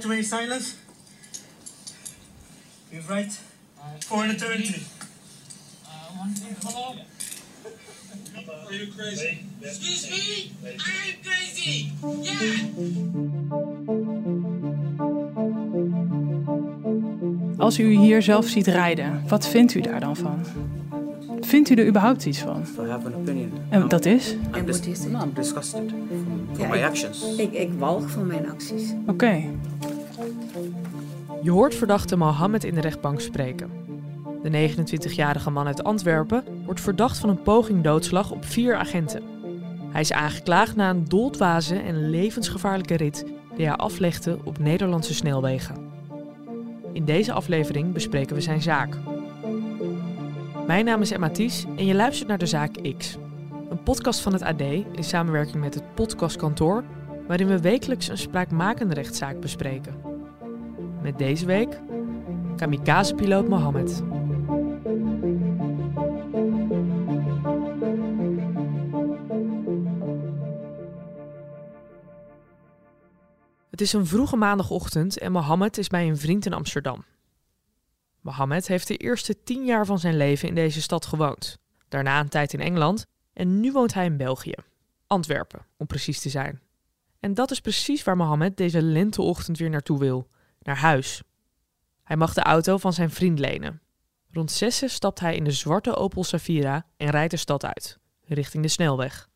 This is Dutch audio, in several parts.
to remain silent. You for an eternity. Are you crazy? Excuse me? I'm crazy! Yeah! Als u hier zelf ziet rijden, wat vindt u daar dan van? Vindt u er überhaupt iets van? I have an opinion. En dat is? I'm, dis- I'm disgusted my ik- actions. Ik, ik walg van mijn acties. Oké. Je hoort verdachte Mohammed in de rechtbank spreken. De 29-jarige man uit Antwerpen wordt verdacht van een poging doodslag op vier agenten. Hij is aangeklaagd na een doldwaze en levensgevaarlijke rit die hij aflegde op Nederlandse snelwegen. In deze aflevering bespreken we zijn zaak. Mijn naam is Emma Ties en je luistert naar de Zaak X. Podcast van het AD in samenwerking met het Podcastkantoor, waarin we wekelijks een spraakmakende rechtszaak bespreken. Met deze week kamikaze-piloot Mohammed. Het is een vroege maandagochtend en Mohammed is bij een vriend in Amsterdam. Mohammed heeft de eerste tien jaar van zijn leven in deze stad gewoond. Daarna een tijd in Engeland en nu woont hij in België. Antwerpen, om precies te zijn. En dat is precies waar Mohammed deze lenteochtend weer naartoe wil. Naar huis. Hij mag de auto van zijn vriend lenen. Rond zessen stapt hij in de zwarte Opel Safira en rijdt de stad uit, richting de snelweg.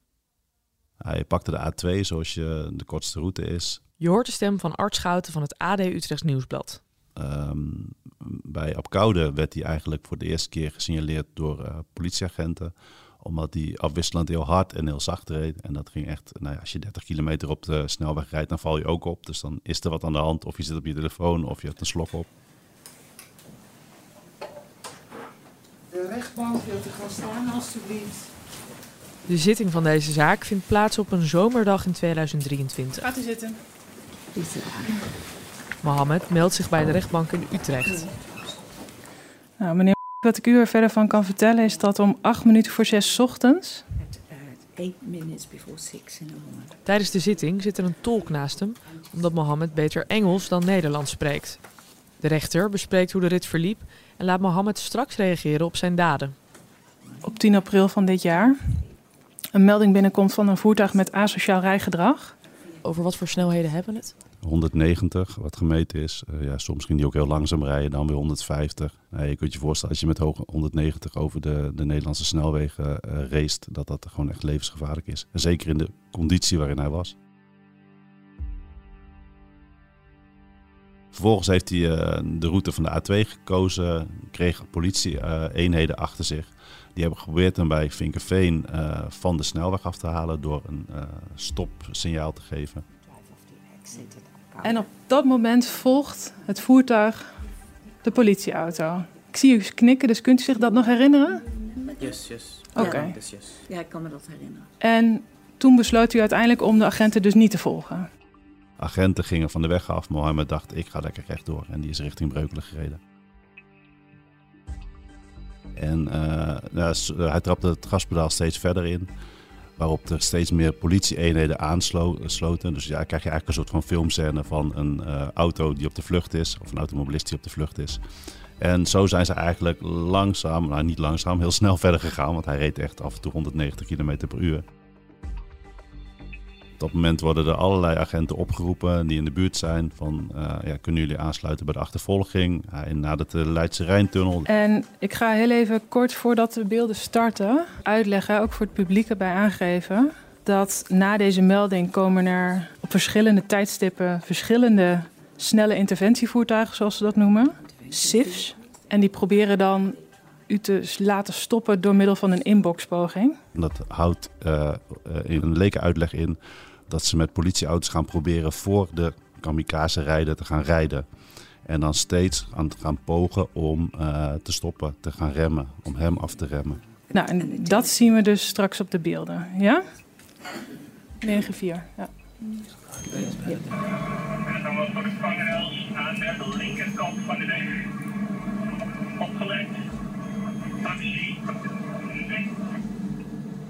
Hij pakte de A2 zoals je de kortste route is. Je hoort de stem van Art Schouten van het AD Utrechts Nieuwsblad. Ehm, bij Apkoude werd hij eigenlijk voor de eerste keer gesignaleerd door eh, politieagenten. Omdat hij afwisselend heel hard en heel zacht reed. En dat ging echt, nou ja, als je 30 kilometer op de snelweg rijdt, dan val je ook op. Dus dan is er wat aan de hand. Of je zit op je telefoon of je hebt een slok op. De rechtbank wilt u gaan staan, alstublieft. De zitting van deze zaak vindt plaats op een zomerdag in 2023. Gaat u zitten. Mohammed meldt zich bij de rechtbank in Utrecht. Nou, meneer, wat ik u er verder van kan vertellen is dat om acht minuten voor zes 's ochtends... Morning. Tijdens de zitting zit er een tolk naast hem, omdat Mohammed beter Engels dan Nederlands spreekt. De rechter bespreekt hoe de rit verliep en laat Mohammed straks reageren op zijn daden. op 10 april van dit jaar een melding binnenkomt van een voertuig met asociaal rijgedrag. Over wat voor snelheden hebben we het? 190, wat gemeten is. Eh, ja, soms ging die ook heel langzaam rijden, dan weer 150. Nou, je kunt je voorstellen, als je met hoge 190 over de, de Nederlandse snelwegen eh raced, dat dat gewoon echt levensgevaarlijk is. Zeker in de conditie waarin hij was. Vervolgens heeft hij eh, de route van de A2 gekozen, kreeg politie-eenheden achter zich. Die hebben geprobeerd hem bij Vinkerveen eh, van de snelweg af te halen door een eh, stopsignaal te geven. En op dat moment volgt het voertuig de politieauto. Ik zie u knikken, dus kunt u zich dat nog herinneren? Yes, yes. Oké. Ja, ik kan me dat herinneren. En toen besloot u uiteindelijk om de agenten dus niet te volgen. Agenten gingen van de weg af. Mohammed dacht, ik ga lekker rechtdoor. En die is richting Breukelen gereden. En eh, s- hij trapte het gaspedaal steeds verder in. Waarop er steeds meer politie-eenheden aansloten. Dus ja, krijg je eigenlijk een soort van filmscène van een eh, auto die op de vlucht is. Of een automobilist die op de vlucht is. En zo zijn ze eigenlijk langzaam, nou niet langzaam, heel snel verder gegaan. Want hij reed echt af en toe 190 km per uur. Op dat moment worden er allerlei agenten opgeroepen die in de buurt zijn. Van, eh, ja, kunnen jullie aansluiten bij de achtervolging? Hij nadert de Leidse Rijntunnel. En ik ga heel even kort voordat de beelden starten uitleggen, ook voor het publiek erbij aangeven, dat na deze melding komen er op verschillende tijdstippen verschillende snelle interventievoertuigen, zoals ze dat noemen, SIFs. En die proberen dan u te laten stoppen door middel van een inboxpoging. Dat houdt eh, eh, in een leken uitleg in dat ze met politieauto's gaan proberen voor de kamikaze-rijder te gaan rijden. En dan steeds aan te gaan pogen om eh, te stoppen, te gaan remmen, om hem af te remmen. Nou, en dat zien we dus straks op de beelden. Ja? 9-4, ja. En dan was voor de vangrails aan de linkerkant van de weg. Opgelet. Taxi.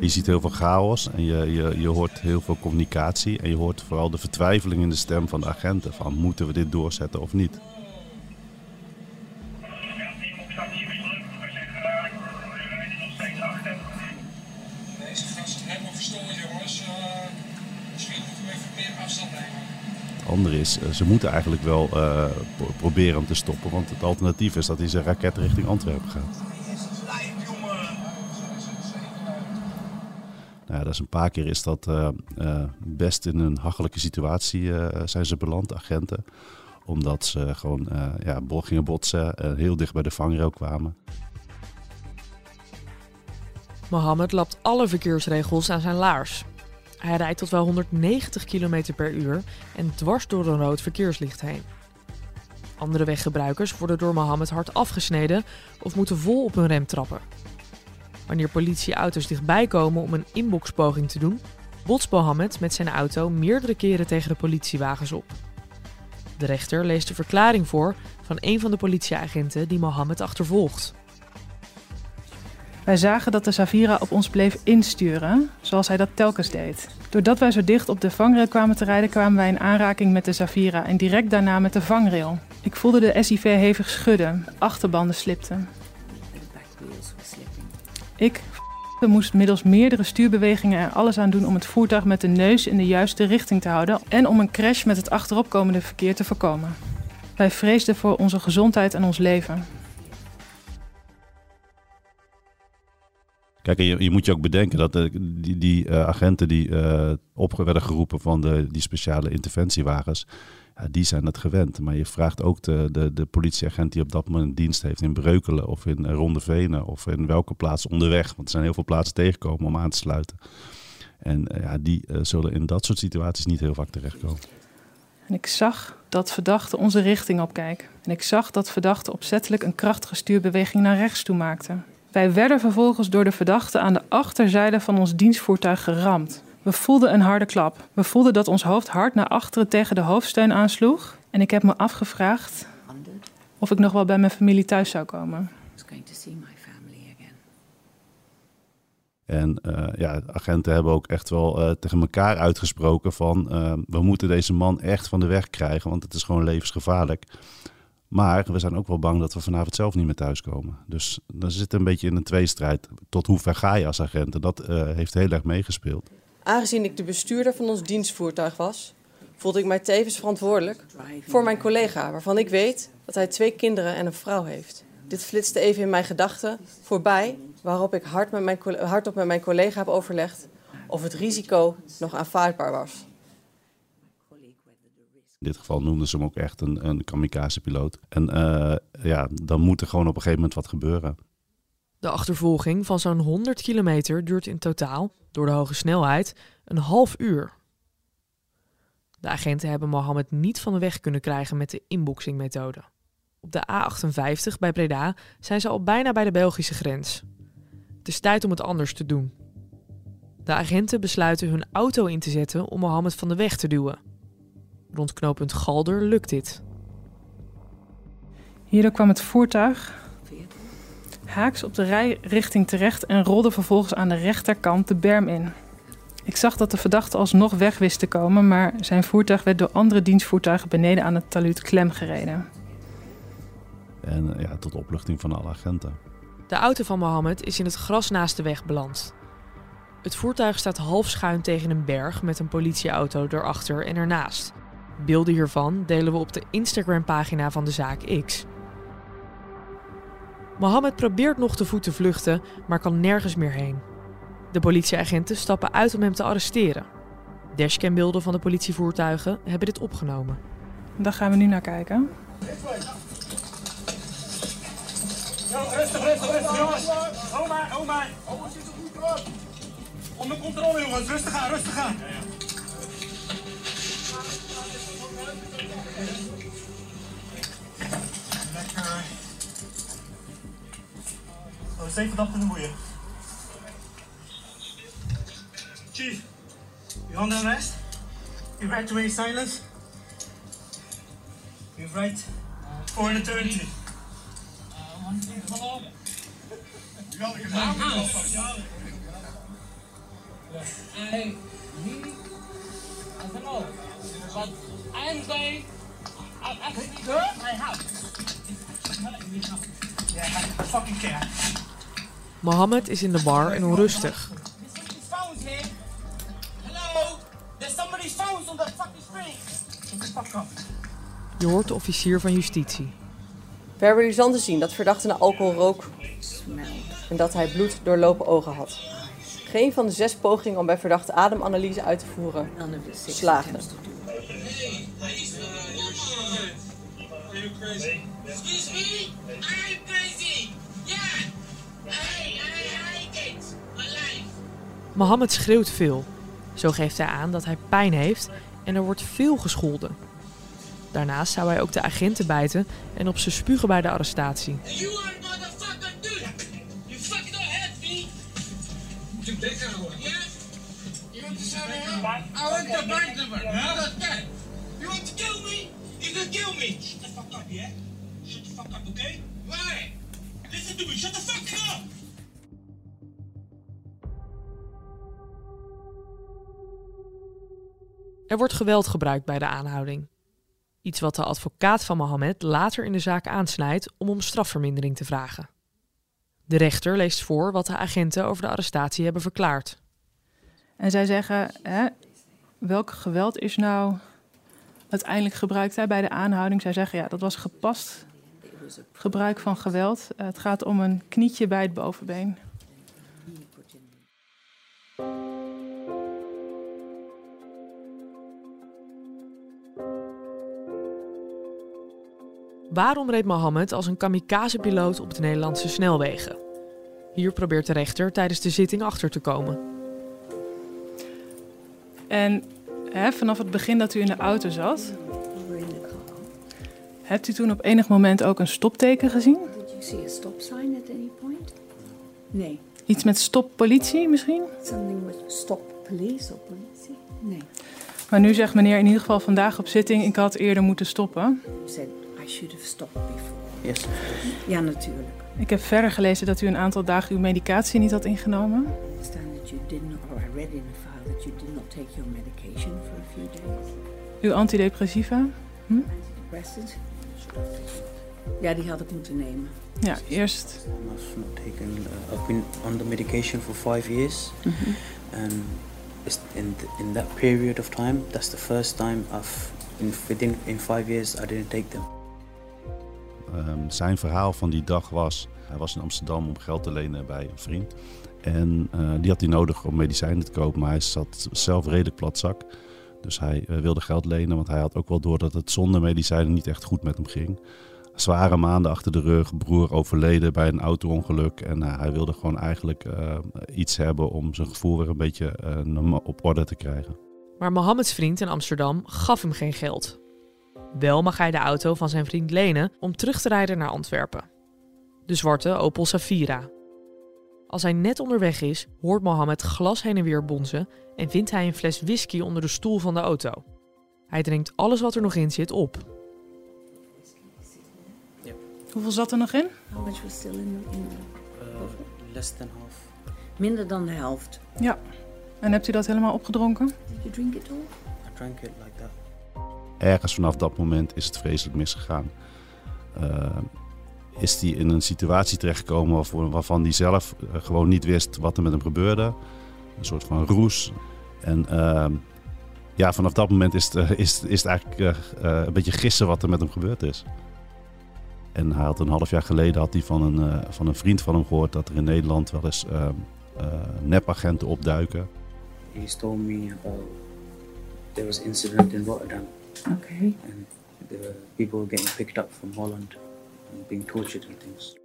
Je ziet heel veel chaos en je, je, je hoort heel veel communicatie. En je hoort vooral de vertwijfeling in de stem van de agenten. Van moeten we dit doorzetten of niet? Het andere is, eh, ze moeten eigenlijk wel eh, pro- proberen hem te stoppen. Want het alternatief is dat hij zijn raket richting Antwerpen gaat. Nou, dat is een paar keer is dat eh, eh, best in een hachelijke situatie eh, zijn ze beland, agenten. Omdat ze gewoon ja, gingen botsen en heel dicht bij de vangrail kwamen. Mohammed lapt alle verkeersregels aan zijn laars. Hij rijdt tot wel 190 km per uur en dwars door een rood verkeerslicht heen. Andere weggebruikers worden door Mohammed hard afgesneden of moeten vol op hun rem trappen. Wanneer politieauto's dichtbij komen om een inboxpoging te doen, botst Mohammed met zijn auto meerdere keren tegen de politiewagens op. De rechter leest de verklaring voor van een van de politieagenten die Mohammed achtervolgt. Wij zagen dat de Savira op ons bleef insturen, zoals hij dat telkens deed. Doordat wij zo dicht op de vangrail kwamen te rijden, kwamen wij in aanraking met de Savira en direct daarna met de vangrail. Ik voelde de SIV hevig schudden, de achterbanden slipten. Ik moest middels meerdere stuurbewegingen er alles aan doen om het voertuig met de neus in de juiste richting te houden en om een crash met het achteropkomende verkeer te voorkomen. Wij vreesden voor onze gezondheid en ons leven. Kijk, je, je moet je ook bedenken dat de, die, die eh, agenten die eh, op werden geroepen van de, die speciale interventiewagens, ja, die zijn het gewend. Maar je vraagt ook de, de, de politieagent die op dat moment dienst heeft in Breukelen of in eh, Rondevenen of in welke plaats onderweg. Want er zijn heel veel plaatsen tegengekomen om aan te sluiten. En eh, ja, die eh, zullen in dat soort situaties niet heel vaak terechtkomen. En ik zag dat verdachte onze richting opkijken. En ik zag dat verdachte opzettelijk een krachtige stuurbeweging naar rechts toe maakte. Wij werden vervolgens door de verdachte aan de achterzijde van ons dienstvoertuig geramd. We voelden een harde klap. We voelden dat ons hoofd hard naar achteren tegen de hoofdsteun aansloeg. En ik heb me afgevraagd of ik nog wel bij mijn familie thuis zou komen. I was going to see my family again. En eh, ja, agenten hebben ook echt wel eh, tegen elkaar uitgesproken van eh, we moeten deze man echt van de weg krijgen, want het is gewoon levensgevaarlijk. Maar we zijn ook wel bang dat we vanavond zelf niet meer thuiskomen. Dus dan zit een beetje in een tweestrijd. Tot hoe ver ga je als agent? En dat eh, heeft heel erg meegespeeld. Aangezien ik de bestuurder van ons dienstvoertuig was, voelde ik mij tevens verantwoordelijk voor mijn collega, waarvan ik weet dat hij twee kinderen en een vrouw heeft. Dit flitste even in mijn gedachten voorbij, waarop ik hard hardop met mijn collega heb overlegd of het risico nog aanvaardbaar was. In dit geval noemden ze hem ook echt een, een kamikaze-piloot. En eh, ja, dan moet er gewoon op een gegeven moment wat gebeuren. De achtervolging van zo'n 100 kilometer duurt in totaal, door de hoge snelheid, een half uur. De agenten hebben Mohammed niet van de weg kunnen krijgen met de inboxingmethode. Op de A58 bij Breda zijn ze al bijna bij de Belgische grens. Het is tijd om het anders te doen. De agenten besluiten hun auto in te zetten om Mohammed van de weg te duwen. Rond knooppunt Galder lukt dit. Hierdoor kwam het voertuig haaks op de rijrichting terecht en rolde vervolgens aan de rechterkant de berm in. Ik zag dat de verdachte alsnog weg wist te komen, maar zijn voertuig werd door andere dienstvoertuigen beneden aan het taluut klem gereden. En eh, ja, tot opluchting van alle agenten. De auto van Mohammed is in het gras naast de weg beland. Het voertuig staat half schuin tegen een berg met een politieauto erachter en ernaast. Beelden hiervan delen we op de Instagram-pagina van de zaak X. Mohammed probeert nog te voet te vluchten, maar kan nergens meer heen. De politieagenten stappen uit om hem te arresteren. Dashcambeelden van de politievoertuigen hebben dit opgenomen. Daar gaan we nu naar kijken. Rustig, rustig, rustig, jongens. Hou maar, hou maar. Onder controle, jongens. Rustig aan, rustig aan. Lekker. Oh, zeven verdachte in de boeien. Chief, you under arrest? You right to remain? You right for an eternity. Hey, he, I don't know, but I'm going, Mohammed is in de bar en onrustig. There's somebody's phones here. Hello? There's somebody's phones on the fucking screen. Shut the fuck up. Je hoort de officier van justitie. We hebben Lisanne te zien dat verdachte naar alcohol rook en dat hij bloed doorlopen ogen had. Geen van de zes pogingen om bij verdachte ademanalyse uit te voeren slaagde. Excuse me? I'm crazy. Yeah. Hey, I hate it. My life. Mohammed schreeuwt veel. Zo geeft hij aan dat hij pijn heeft en er wordt veel gescholden. Daarnaast zou hij ook de agenten bijten en op ze spugen bij de arrestatie. You are motherfucker, dude. You fucking don't help me. Je bek houden. Yeah? You want to me? I want to burn them. That? You want to kill me? You can kill me. Yeah? Shut the fuck up, okay? Why? Listen to me. Shut the fuck up. Er wordt geweld gebruikt bij de aanhouding. Iets wat de advocaat van Mohammed later in de zaak aansnijdt om om strafvermindering te vragen. De rechter leest voor wat de agenten over de arrestatie hebben verklaard. En zij zeggen, hè, welk geweld is nou uiteindelijk gebruikt hè, bij de aanhouding? Zij zeggen, ja, dat was gepast gebruik van geweld. Eh, het gaat om een knietje bij het bovenbeen. Waarom reed Mohammed als een kamikaze-piloot op de Nederlandse snelwegen? Hier probeert de rechter tijdens de zitting achter te komen. En hè, vanaf het begin dat u in de auto zat, hebt u toen op enig moment ook een stopteken gezien? Did you see a stop sign at any point? Nee. Iets met stop politie misschien? Something with stop police or police? Nee. Maar nu zegt meneer in ieder geval vandaag op zitting, ik had eerder moeten stoppen. You said I should have stopped before. Yes. Ja, natuurlijk. Ik heb verder gelezen dat u een aantal dagen uw medicatie niet had ingenomen. I understand that you did not, or I read in the file that you did not take your medication for a few days. Uw antidepressiva. Antidepressants? Ja, die had ik moeten nemen. Ja, eerst. I've not taken. Uh, I've been on the medication for five years, and it's in th- in that period of time, that's the first time I've in, within in five years I didn't take them. Ehm, zijn verhaal van die dag was, hij was in Amsterdam om geld te lenen bij een vriend. En eh, die had hij nodig om medicijnen te kopen, maar hij zat zelf redelijk platzak. Dus hij eh, wilde geld lenen, want hij had ook wel door dat het zonder medicijnen niet echt goed met hem ging. Zware maanden achter de rug, broer overleden bij een auto-ongeluk. En eh, hij wilde gewoon eigenlijk iets hebben om zijn gevoel weer een beetje op orde te krijgen. Maar Mohammeds vriend in Amsterdam gaf hem geen geld. Wel mag hij de auto van zijn vriend lenen om terug te rijden naar Antwerpen. De zwarte Opel Safira. Als hij net onderweg is, hoort Mohammed glas heen en weer bonzen en vindt hij een fles whisky onder de stoel van de auto. Hij drinkt alles wat er nog in zit op. Hoeveel zat er nog in? How much was still in the, in the Uh, less than half. Minder dan de helft. Ja. En hebt u dat helemaal opgedronken? Did you drink it all? I drank it like that. ergens vanaf dat moment is het vreselijk misgegaan. Eh, is hij in een situatie terechtgekomen waarvan hij zelf eh, gewoon niet wist wat er met hem gebeurde. Een soort van roes. En ehm, ja, vanaf dat moment is het, eh, is, is het eigenlijk eh, eh, een beetje gissen wat er met hem gebeurd is. En hij had een half jaar geleden had hij van een, van een vriend van hem gehoord dat er in Nederland wel eens ehm, eh, nepagenten opduiken. He told me about there was incident in Rotterdam, Okay. and the people were getting picked up from Holland and being tortured and things.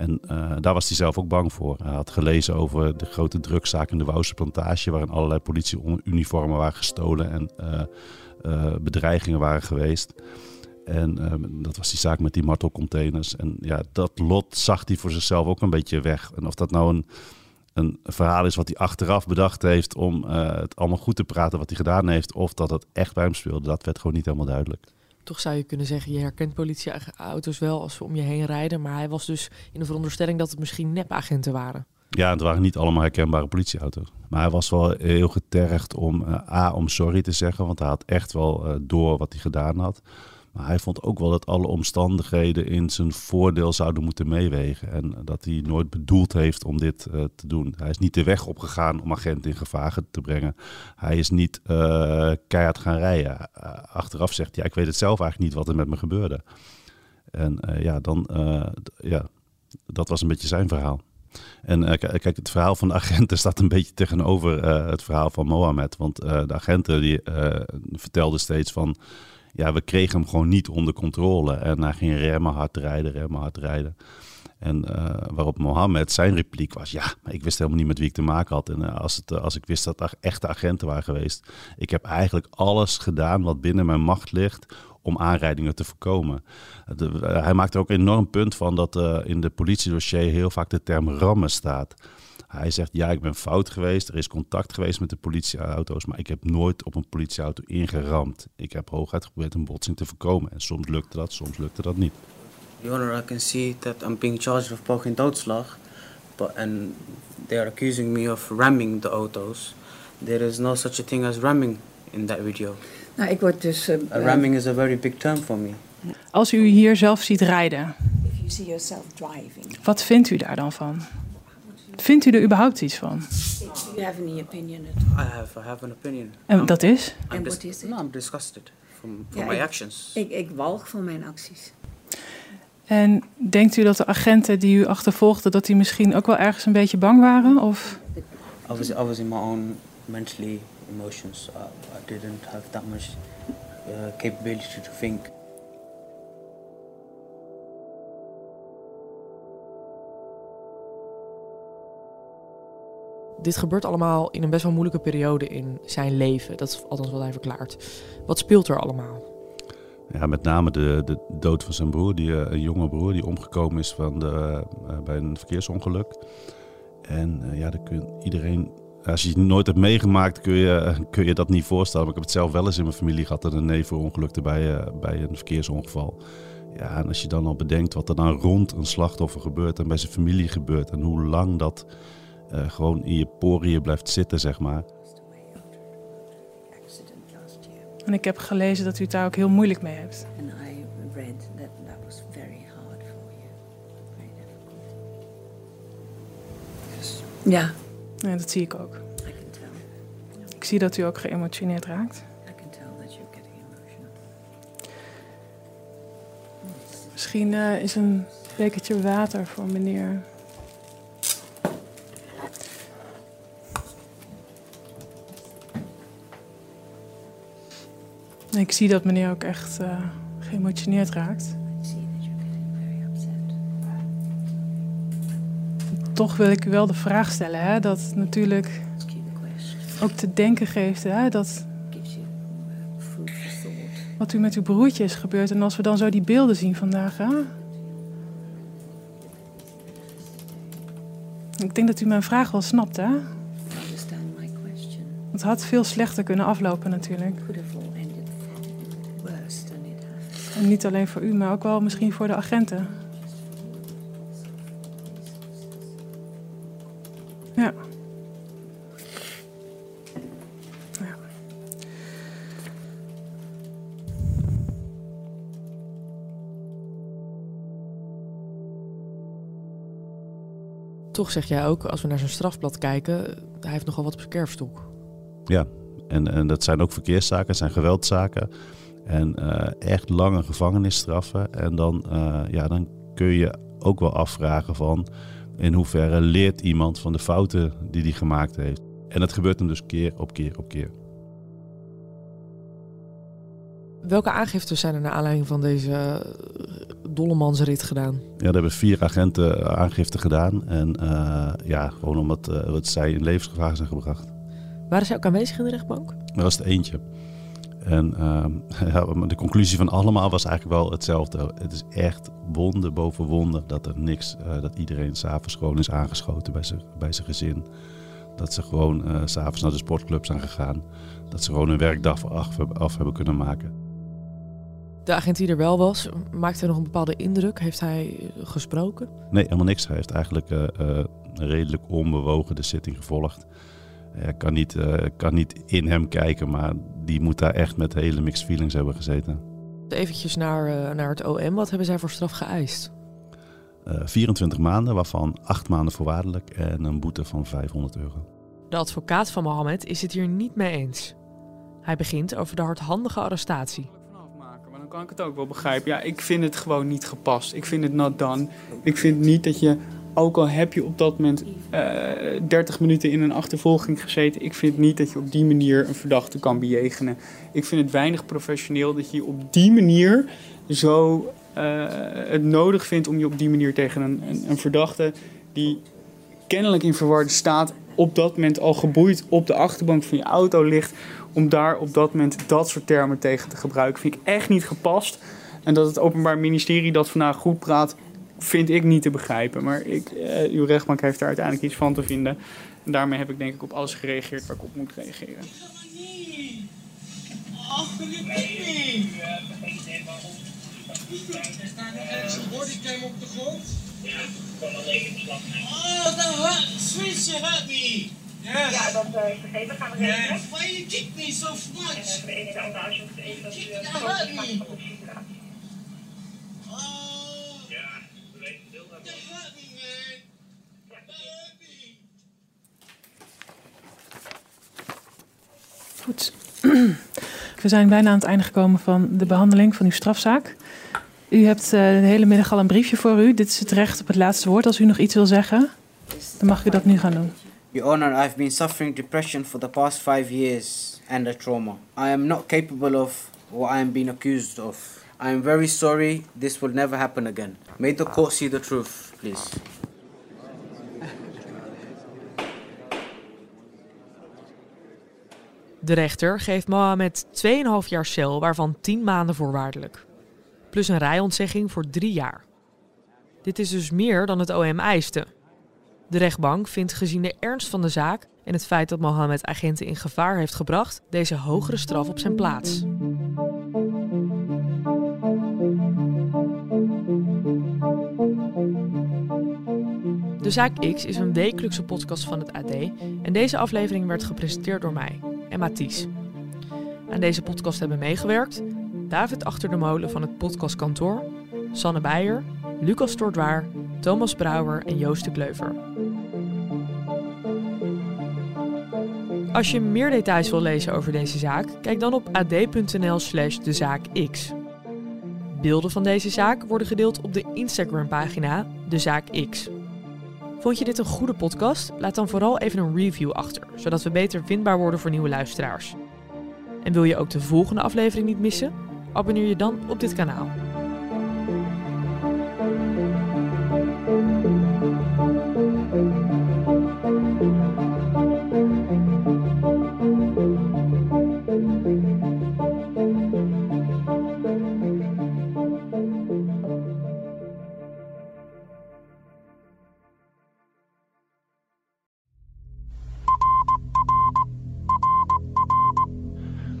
En eh, daar was hij zelf ook bang voor. Hij had gelezen over de grote drugszaak in de Wouwse plantage, waarin allerlei politieuniformen waren gestolen en eh, eh, bedreigingen waren geweest. En eh, dat was die zaak met die martelcontainers. En ja, dat lot zag hij voor zichzelf ook een beetje weg. En of dat nou een, een verhaal is wat hij achteraf bedacht heeft om het allemaal goed te praten wat hij gedaan heeft, of dat het echt bij hem speelde, dat werd gewoon niet helemaal duidelijk. Toch zou je kunnen zeggen, je herkent politieauto's wel als ze om je heen rijden, maar hij was dus in de veronderstelling dat het misschien nepagenten waren. Ja, het waren niet allemaal herkenbare politieauto's. Maar hij was wel heel getergd om eh, A, om sorry te zeggen, want hij had echt wel eh, door wat hij gedaan had. Maar hij vond ook wel dat alle omstandigheden in zijn voordeel zouden moeten meewegen. En dat hij nooit bedoeld heeft om dit eh, te doen. Hij is niet de weg opgegaan om agenten in gevaar te brengen. Hij is niet eh, keihard gaan rijden. Uh, achteraf zegt hij, ja, ik weet het zelf eigenlijk niet wat er met me gebeurde. En eh, ja, dan, eh, ja, dat was een beetje zijn verhaal. En eh, kijk, het verhaal van de agenten staat een beetje tegenover eh, het verhaal van Mohammed. Want eh, de agenten die eh, vertelden steeds van... Ja, we kregen hem gewoon niet onder controle. En hij ging remmen, hard rijden, remmen, hard rijden. En eh, waarop Mohammed zijn repliek was... Ja, maar ik wist helemaal niet met wie ik te maken had. En eh, als, het, eh, als ik wist dat het echte agenten waren geweest... Ik heb eigenlijk alles gedaan wat binnen mijn macht ligt om aanrijdingen te voorkomen. Hij maakt er ook een enorm punt van dat in de politiedossier heel vaak de term rammen staat. Hij zegt, ja, ik ben fout geweest. Er is contact geweest met de politieauto's, maar ik heb nooit op een politieauto ingeramd. Ik heb hooguit geprobeerd een botsing te voorkomen. En soms lukte dat, soms lukte dat niet. Your Honor, I can see that I'm being charged with poging doodslag, but and they are accusing me of ramming the autos. There is no such a thing as ramming in that video. Nou, ik word dus... eh, A ramming is a very big term for me. Als u hier zelf ziet rijden, If you see yourself driving, wat vindt u daar dan van? Vindt u er überhaupt iets van? do you have any opinion at I have, I have an opinion. En I'm- dat is? I'm And dis- what is it? No, I'm disgusted from, from Ja, my ik- actions. Ik, ik walg van mijn acties. En denkt u dat de agenten die u achtervolgden, dat die misschien ook wel ergens een beetje bang waren? Of I was, I was in my own mentally emotions. I, I didn't have that much uh, capability to think. Dit gebeurt allemaal in een best wel moeilijke periode in zijn leven. Dat is althans wat hij verklaart. Wat speelt er allemaal? Ja, met name de, de dood van zijn broer, die, eh, een jonge broer die omgekomen is van de, eh, bij een verkeersongeluk. En eh, ja, dan kun iedereen, als je het nooit hebt meegemaakt, kun je, kun je dat niet voorstellen. Maar ik heb het zelf wel eens in mijn familie gehad dat een neef verongelukte bij, bij een verkeersongeval. Ja, en als je dan al bedenkt wat er dan rond een slachtoffer gebeurt en bij zijn familie gebeurt en hoe lang dat eh, gewoon in je poriën blijft zitten, zeg maar. En ik heb gelezen dat u het daar ook heel moeilijk mee hebt. And I read that that was very hard for you. Very difficult. Ja, Ja, dat zie ik ook. I can tell. Ik zie dat u ook geëmotioneerd raakt. I can tell that you're getting emotional. Misschien eh, is een bekertje water voor meneer. Ik zie dat meneer ook echt eh, geëmotioneerd raakt. Toch wil ik u wel de vraag stellen, hè, dat natuurlijk ook te denken geeft, hè, dat uh, wat u met uw broertje is gebeurd. En als we dan zo die beelden zien vandaag, hè? Ik denk dat u mijn vraag wel snapt, hè? Het had veel slechter kunnen aflopen natuurlijk. En niet alleen voor u, maar ook wel misschien voor de agenten. Ja. ja. Toch zeg jij ook, als we naar zijn strafblad kijken, hij heeft nogal wat op zijn kerfstok. Ja, en, en dat zijn ook verkeerszaken, het zijn geweldzaken. En eh, echt lange gevangenisstraffen. En dan, eh, ja, dan kun je ook wel afvragen van... in hoeverre leert iemand van de fouten die hij gemaakt heeft. En dat gebeurt hem dus keer op keer op keer. Welke aangiftes zijn er naar aanleiding van deze eh, dollemansrit gedaan? Ja, er hebben vier agenten aangifte gedaan. En ja, gewoon omdat wat zij in levensgevaar zijn gebracht. Waren zij ook aanwezig in de rechtbank? Dat was het eentje. En ehm, ja, de conclusie van allemaal was eigenlijk wel hetzelfde. Het is echt wonder boven wonder dat er niks, eh, dat iedereen s'avonds gewoon is aangeschoten bij zijn, bij zijn gezin. Dat ze gewoon eh, s s'avonds naar de sportclub zijn gegaan. Dat ze gewoon hun werkdag af, hebben- af hebben kunnen maken. De agent die er wel was, maakte hij nog een bepaalde indruk? Heeft hij eh, gesproken? Nee, helemaal niks. Hij heeft eigenlijk redelijk onbewogen de zitting gevolgd. Ik kan niet, uh, kan niet in hem kijken, maar die moet daar echt met hele mixed feelings hebben gezeten. Eventjes naar, uh, naar het OM. Wat hebben zij voor straf geëist? Uh, 24 maanden, waarvan 8 maanden voorwaardelijk en een boete van 500 euro. De advocaat van Mohammed is het hier niet mee eens. Hij begint over de hardhandige arrestatie. Maar dan kan ik het ook wel begrijpen. Ja, ik vind het gewoon niet gepast. Ik vind het not done. Ik vind niet dat je, ook al heb je op dat moment uh, 30 minuten in een achtervolging gezeten, ik vind niet dat je op die manier een verdachte kan bejegenen. Ik vind het weinig professioneel dat je op die manier zo uh, het nodig vindt om je op die manier tegen een, een, een verdachte die kennelijk in verwarde staat op dat moment al geboeid op de achterbank van je auto ligt, om daar op dat moment dat soort termen tegen te gebruiken, vind ik echt niet gepast. En dat het Openbaar Ministerie dat vandaag goed praat, vind ik niet te begrijpen. Maar ik, uh, uw rechtbank heeft daar uiteindelijk iets van te vinden. En daarmee heb ik denk ik op alles gereageerd waar ik op moet reageren. Oh, Er staat een bodycam op de grond. Ja, kon alleen in slag zijn. Oh. Sweet, you hurt me. Yes. Ja, dat uh, is begrepen. Gaan we regelen. Yes. Why you kick me so much? En ene de andere moet even Kick hurt maakt me. van de situatie. Oh, Ja, we weten deel that hurt me, man. That hurt me. We zijn bijna aan het einde gekomen van de behandeling van uw strafzaak. U hebt eh, de hele middag al een briefje voor u. Dit is het recht op het laatste woord. Als u nog iets wil zeggen, dan mag u dat nu gaan doen. Your Honor, I've been suffering depression for the past five years and a trauma. I am not capable of what I am being accused of. I am very sorry. This will never happen again. May the court see the truth, please. De rechter geeft Mohammed 2,5 jaar cel, waarvan 10 maanden voorwaardelijk. Plus een rijontzegging voor 3 jaar. Dit is dus meer dan het OM eiste. De rechtbank vindt gezien de ernst van de zaak en het feit dat Mohammed agenten in gevaar heeft gebracht, deze hogere straf op zijn plaats. De Zaak X is een wekelijkse podcast van het AD en deze aflevering werd gepresenteerd door mij, Emma Ties. Aan deze podcast hebben meegewerkt David Achter de Molen van het podcastkantoor, Sanne Beijer, Lucas Tordwaar, Thomas Brouwer en Joost de Kleuver. Als je meer details wil lezen over deze zaak, kijk dan op ad.nl slash dezaakx. Beelden van deze zaak worden gedeeld op de Instagram-pagina De Zaak X. Vond je dit een goede podcast? Laat dan vooral even een review achter, zodat we beter vindbaar worden voor nieuwe luisteraars. En wil je ook de volgende aflevering niet missen? Abonneer je dan op dit kanaal.